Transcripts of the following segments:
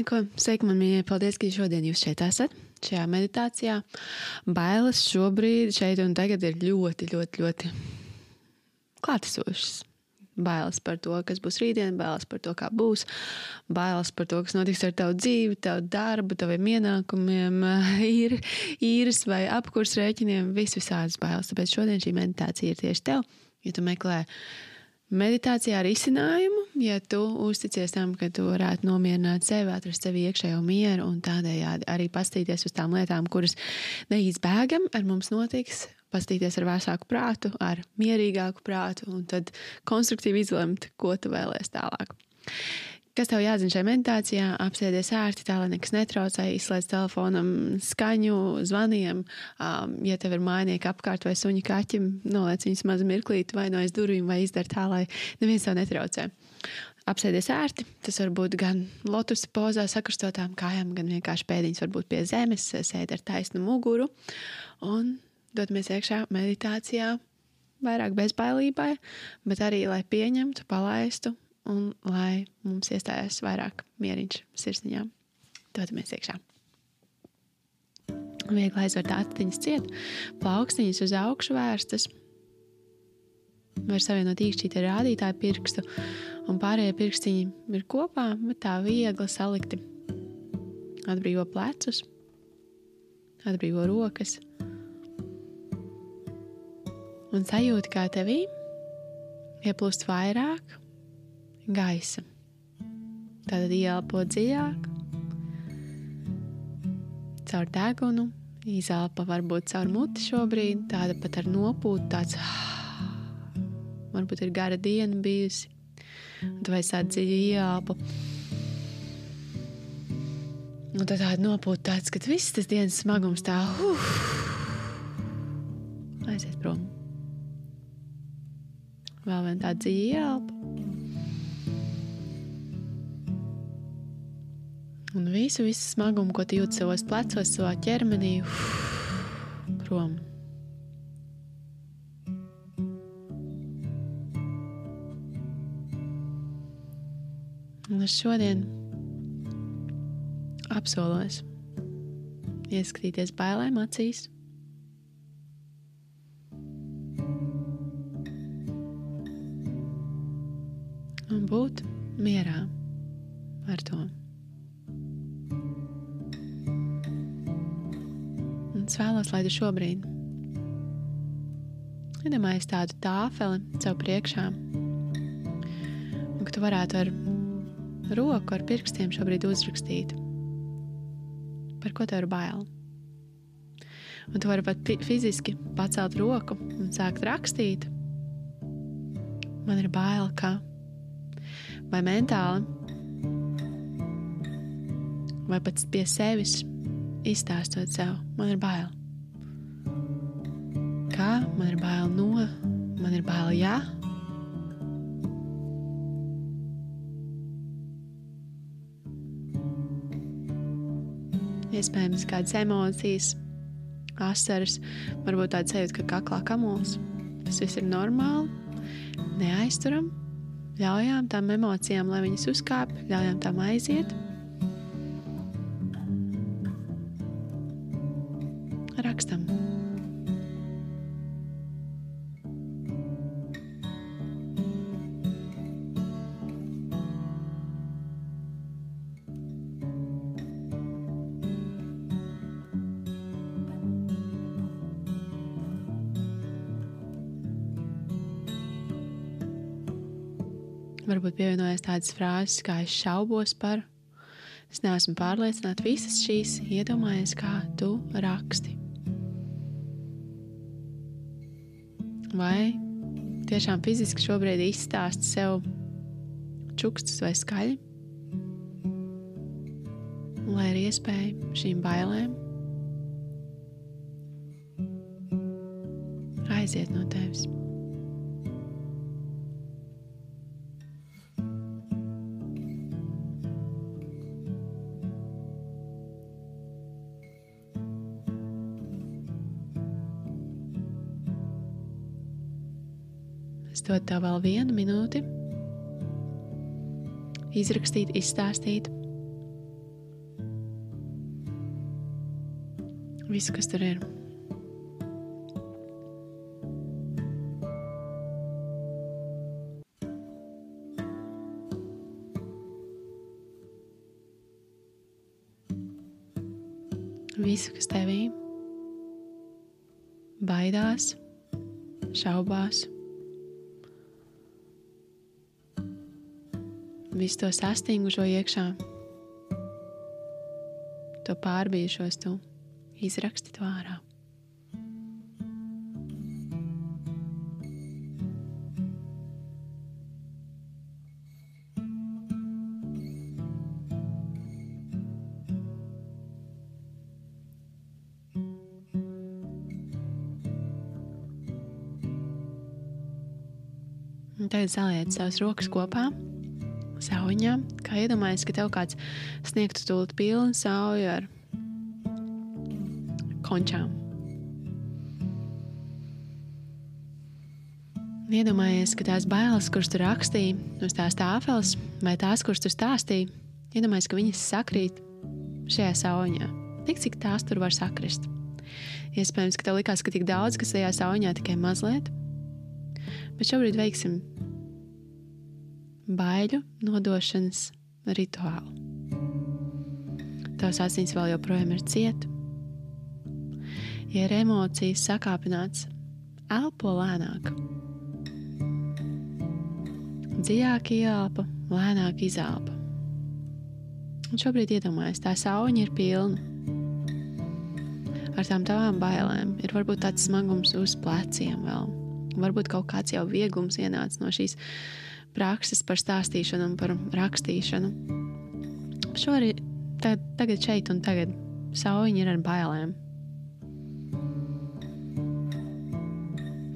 Nu, ko, sveiki, man mīļie, paldies, ka šodien jūs šeit esat, šajā meditācijā. Bailes šobrīd, šeit un tagad ir ļoti, ļoti, ļoti klātesošas. Bailes par to, kas būs rītdien, bailes par to, kā būs, bailes par to, kas notiks ar tavu dzīvi, tavu darbu, taviem ienākumiem, īr, īres vai apkurs rēķiniem, vis visādas bailes. Tāpēc šodien šī meditācija ir tieši tev, ja tu meklē meditācijā risinājumu, ja tu uzticies tam, ka tu varētu nomierināt sevi, atrast sevi iekšējo mieru un tādējādi arī pastīties uz tām lietām, kuras neizbēgam ar mums notiks, pastīties ar vēsāku prātu, ar mierīgāku prātu un tad konstruktīvi izlemt, ko tu vēlēsies tālāk. Kas tev jāzina šajā meditācijā? Apsēdies ērti, tā lai nekas netraucē, izslēdz telefonam skaņu, zvaniem. Um, ja tev ir mājnieki apkārt vai suņi kaķim, noliec viņus mazu mirklīti vai no aiz durvīm vai izdara tā, lai neviens tev netraucē. Apsēdies ērti. Tas var būt gan lotusa pozā, sakrustotām kājām, gan vienkārši pēdiņas, varbūt pie zemes, sēdi ar taisnu muguru. Un dodamies iekšā meditācijā, vairāk bezbailībai, bet arī lai pieņemtu, palaistu un lai mums iestājas vairāk mieriņš sirsniņā. Dodamies iekšā. Viegli aizvērt aciņas ciet, plaukstiņas uz augšu vērstas. Var savienot īkšķīti ar rādītāju pirkstu, un pārējie pirkstiņi ir kopā, bet tā viegli salikti. Atbrīvo plecus, atbrīvo rokas, un sajūti, kā tevī ieplūst vairāk gaisa. Tad ielpo dziļāk, caur degunu, izelpa varbūt caur muti šobrīd, tāda pat ar nopūtu, tāds varbūt ir gara diena bijusi, tu vairs tādu dziļu ielpu. Un tad tāda nopūta tāds, ka viss tas dienas smagums tā, uh, aiziet prom. Vēl viena tāda dziļa ielpa. Un visu, visu smagumu, ko tu jūti savos plecos, savā ķermenī, prom. Un es šodien apsolos ieskatīties bailēm acīs. Un būt mierā ar to. Es vēlos, lai tu šobrīd iedomājies tādu tāfeli sev priekšā, un ka tu varētu ar roku, ar pirkstiem šobrīd uzrakstīt, par ko tev ir bail. Un tu vari pat fiziski pacelt roku un sākt rakstīt. Man ir bail, ka vai mentāli, vai pat pie sevis izstāstot sev, man ir bail. Kā man ir bail no, man ir bail jā. Iespējams, kādas emocijas, asaras, varbūt tāda sajūta, ka kaklā kamols. Tas viss ir normāli, neaizturam, ļaujam tām emocijām, lai viņas uzkāpj, ļaujam tām aiziet. Varbūt pievienojas tādas frāzes, kā es šaubos par, es neesmu pārliecināta. Visas šīs iedomājies, kā tu raksti. vai tiešām fiziski šobrīd izstāst sev čukstus vai skaļi, lai ir iespēja šīm bailēm aiziet no tevis. Es dodu tev vēl vienu minūti. Izrakstīt, izstāstīt visu, kas tur ir. visu, kas tevī baidās, šaubās. Visu to sastingušo iekšā, to pārbījušos, tu izraksti to ārā. Un tagad saliec savas rokas kopā, sauņā, kā iedomājies, ka tev kāds sniegtu tūlīt pilnu sauju ar končām. Iedomājies, ka tās bailes, kuras tu rakstīji uz tās tāfeles, vai tās, kuras tu stāstīji, iedomājies, ka viņas sakrīt šajā sauņā. Tik cik tās tur var sakrist. Iespējams, ka tev likās, ka tik daudz, kas tajā sauņā tikai mazliet, Bet šobrīd veiksim baiļu nodošanas rituālu. Tavs asins vēl joprojām ir cieta. Ja ir emocijas sakāpināts, elpo lēnāk. Dziļāk ieelpa, lēnāk izelpa. Un šobrīd iedomājies, tā sauņa ir pilna. Ar tām tavām bailēm ir varbūt tāds smagums uz pleciem vēl Varbūt kaut kāds jau vieglums ienāca no šīs prakses par stāstīšanu un par rakstīšanu. Šorīt, tagad šeit un tagad sauņi ir ar bailēm.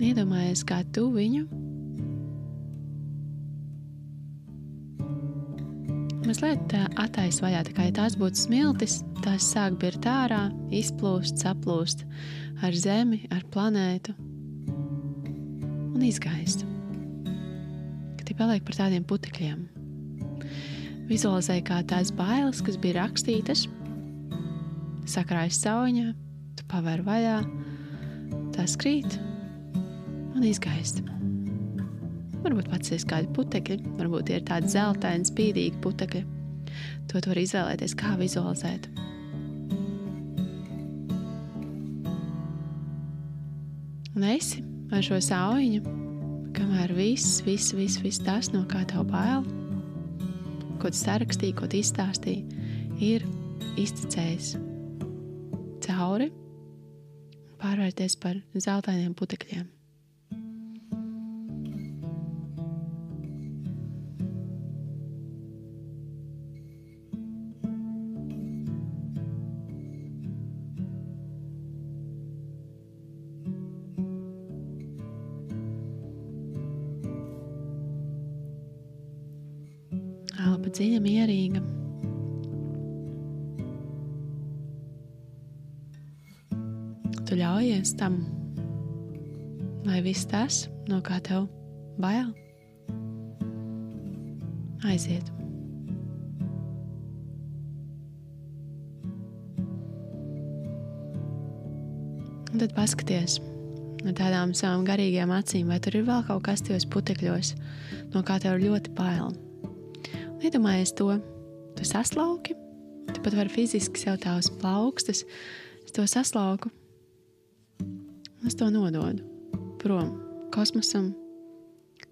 Iedomājies, kā tu viņu mazliet attaisno vaļā. Tā kā ja tās būtu smiltis, tās sāk birt ārā, izplūst, saplūst ar zemi, ar planētu un izgaist. Paliek par tādiem putekļiem. Vizualizēji kā tās bailes, kas bija rakstītas, sakrājas sauņā, tu pavēr vaļā, tās krīt un izgaist. Varbūt pats ir kādi putekļi, varbūt ir tādi zeltaini, spīdīgi putekļi. To var izvēlēties, kā vizualizēt. Un esi ar šo sauņu, kamēr viss, viss, viss, viss tas, no kā tev bail, ko tu sarakstīji, ko tu izstāstīji, ir izticējis cauri un pārvērties par zeltainiem putekļiem. Elpa dziļa, mierīga. Tu ļaujies tam, lai viss tas, no kā tev bail, aiziet. Un tad paskaties ar tādām savām garīgām acīm, vai tur ir vēl kaut kas tajos putekļos, no kā tev ļoti bail. Iedomājies to, tu saslauki, tu pat vari fiziski sev tās plaukstas, es to saslauku, es to nododu prom kosmosam,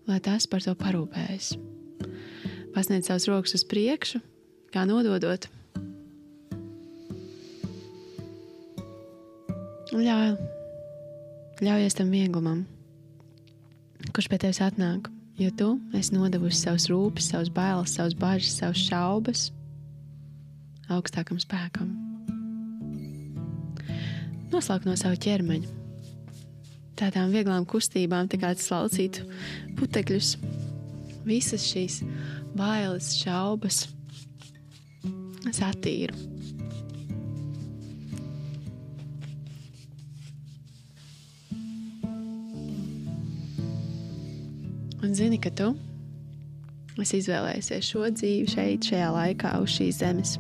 lai tas par to parūpējas. Pasniedz savus rokas uz priekšu, kā nododot. Un ļauj, ļaujies tam vieglumam, kurš pie tevis atnāk jo tu esi nodevusi savus rūpes, savus bailes, savus bažas, savus šaubas augstākam spēkam. Noslēgt no sava ķermeņa. Tādām vieglām kustībām, tā kā slaucītu putekļus, visas šīs bailes, šaubas, es attīru. Un zini, ka tu esi izvēlējies šo dzīvi šeit, šajā laikā, uz šīs zemes.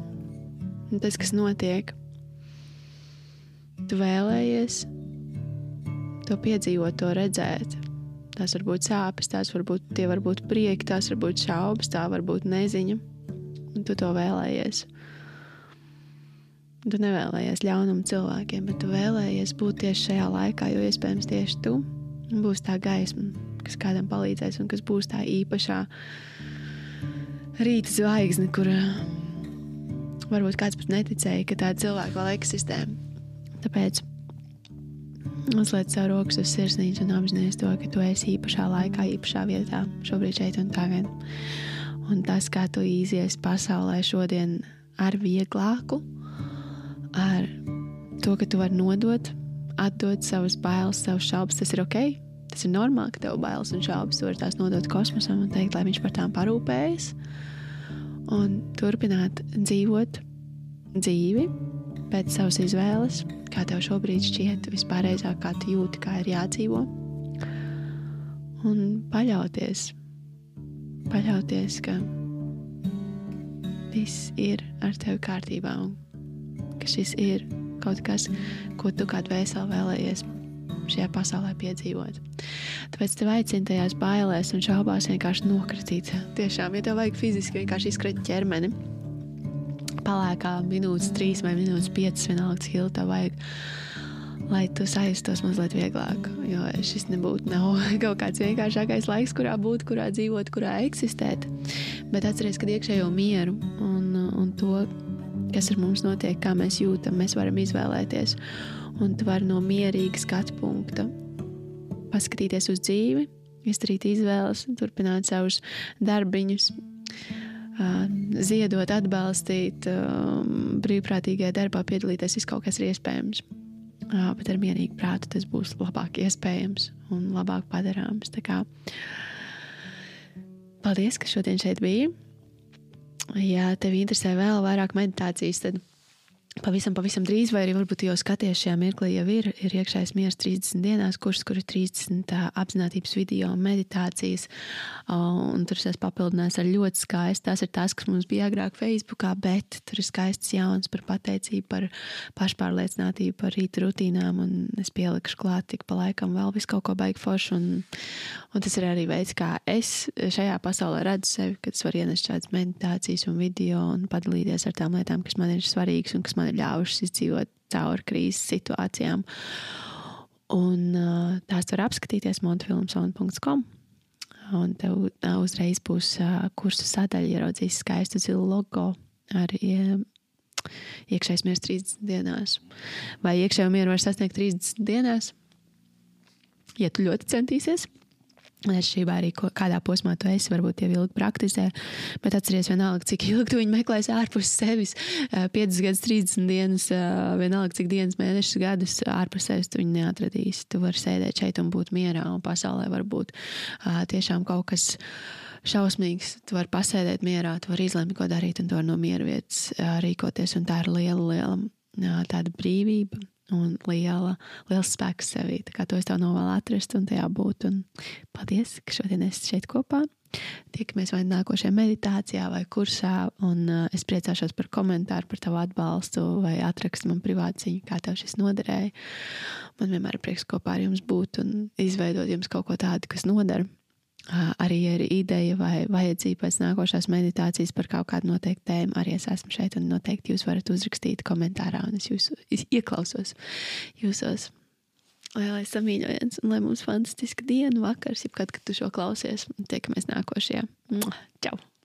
Un tas, kas notiek, tu vēlējies to piedzīvot, to redzēt. Tās var būt sāpes, tās var būt, tie var būt prieki, tās var būt šaubas, tā var būt neziņa. Un tu to vēlējies. Tu nevēlējies ļaunumu cilvēkiem, bet tu vēlējies būt tieši šajā laikā, jo iespējams tieši tu būsi tā gaisma, kas kādam palīdzēs un kas būs tā īpašā rīta zvaigzne, kur varbūt kāds pat neticēja, ka tāda cilvēka vēl eksistē. Tāpēc Uzliec savu rokas uz sirsnīcu un apzināties to, ka tu esi īpašā laikā, īpašā vietā, šobrīd šeit un tagad. Un tas, kā tu izies pasaulē šodien ar vieglāku, ar to, ka tu vari nodot, atdot savas bailes, savas šaubas, tas ir ok. Tas ir normāli, ka tev bailes un šaubas, tu vari tās nodot kosmosam un teikt, lai viņš par tām parūpējas. Un turpināt dzīvot dzīvi pēc savas izvēles, kā tev šobrīd šķiet vispārējāk, kā tu jūti, kā ir jādzīvo. Un paļauties, paļauties, ka viss ir ar tevi kārtībā un ka šis ir kaut kas, ko tu kā dvēseli vēlējies šajā pasaulē piedzīvot. Tāpēc tev aicinu tajās bailēs un šaubās vienkārši nokritīt. Tiešām, ja tev vajag fiziski vienkārši izkrīt ķermeni, palēkā minūtes, trīs vai minūtes, piecas, vienalga, cik ilgi tev vajag. Lai tu sajustos mazliet vieglāk, jo šis nebūtu nav kaut kāds vienkāršākais laiks, kurā būt, kurā dzīvot, kurā eksistēt. Bet atcerieties, ka iekšējo mieru un, un to, kas ar mums notiek, kā mēs jūtam, mēs varam izvēlēties. Un tu vari no mierīga skatu punkta paskatīties uz dzīvi, izdarīt izvēles, turpināt savus darbiņus, ziedot, atbalstīt, brīvprātīgajā darbā piedalīties, viss kaut kas ir iespējams. Bet ar mierīgu prātu tas būs labāk iespējams un labāk padarāms. Paldies, ka šodien šeit bija. Ja tev interesē vēl vairāk meditācijas, tad Pavisam, pavisam drīz, vai arī varbūt jau skaties šajā mirklī, jau ir, ir iekšējais miers 30 dienās, kurs, kur ir 30 apziņotības video meditācijas. Un tur es esmu papildinājis ar ļoti skaistu. Tās ir tās, kas mums bija agrāk Facebookā, bet tur ir skaists jauns par pateicību, par pašpārliecinātību, par rīta rutīnām. Un es pielikšu klāt tik pa laikam vēl visu kaut ko baigi foršu. Un, un tas ir arī veids, kā es šajā pasaulē redzu sevi, kad es varu ienest šādas meditācijas un video un padalīties ar tām lietām, kas man ir svarīgas un kas man ir ļāvušas izdzīvot cauri krīzes situācijām. Un, uh, tās var apskatīties montfilmsona.com. Un tev uh, uzreiz būs uh, kursu sadaļa, ieraudzīs skaistu zilu logo ar uh, iekšējais miers 30 dienās. Vai iekšējo mieru var sasniegt 30 dienās? Ja tu ļoti centīsies, Atšķirībā arī, ko, kādā posmā tu esi, varbūt jau ilgi praktizē, bet atceries vienalga, cik ilgi tu viņu meklēsi ārpus sevis. 5 gadus, 30 dienas, vienalga, cik dienas, mēnešus, gadus ārpus sevis tu viņu neatradīsi. Tu vari sēdēt šeit un būt mierā, un pasaulē var būt tiešām kaut kas šausmīgs. Tu vari pasēdēt mierā, tu vari izlemt, ko darīt, un to no miera vietas rīkoties, un tā ir liela, liela tāda brīvība un liela, liels spēks sevī. Tā kā to es tev novēlu atrast un tajā būt. Un paldies, ka šodien esi šeit kopā. Tiekamies vai nākošajā meditācijā vai kursā, un uh, es priecāšos par komentāru, par tavu atbalstu vai atrakstu man privāti ziņu, kā tev šis noderēja. Man vienmēr ir prieks kopā ar jums būt un izveidot jums kaut ko tādu, kas noder arī ir ideja vai vajadzība pēc nākošās meditācijas par kaut kādu noteiktu tēmu, arī es esmu šeit un noteikti jūs varat uzrakstīt komentārā un es jūs ieklausos jūsos. Lai, lai samīļojies un lai mums fantastiska diena, vakars, jebkad, kad tu šo klausies. Tiekamies nākošajā. Čau!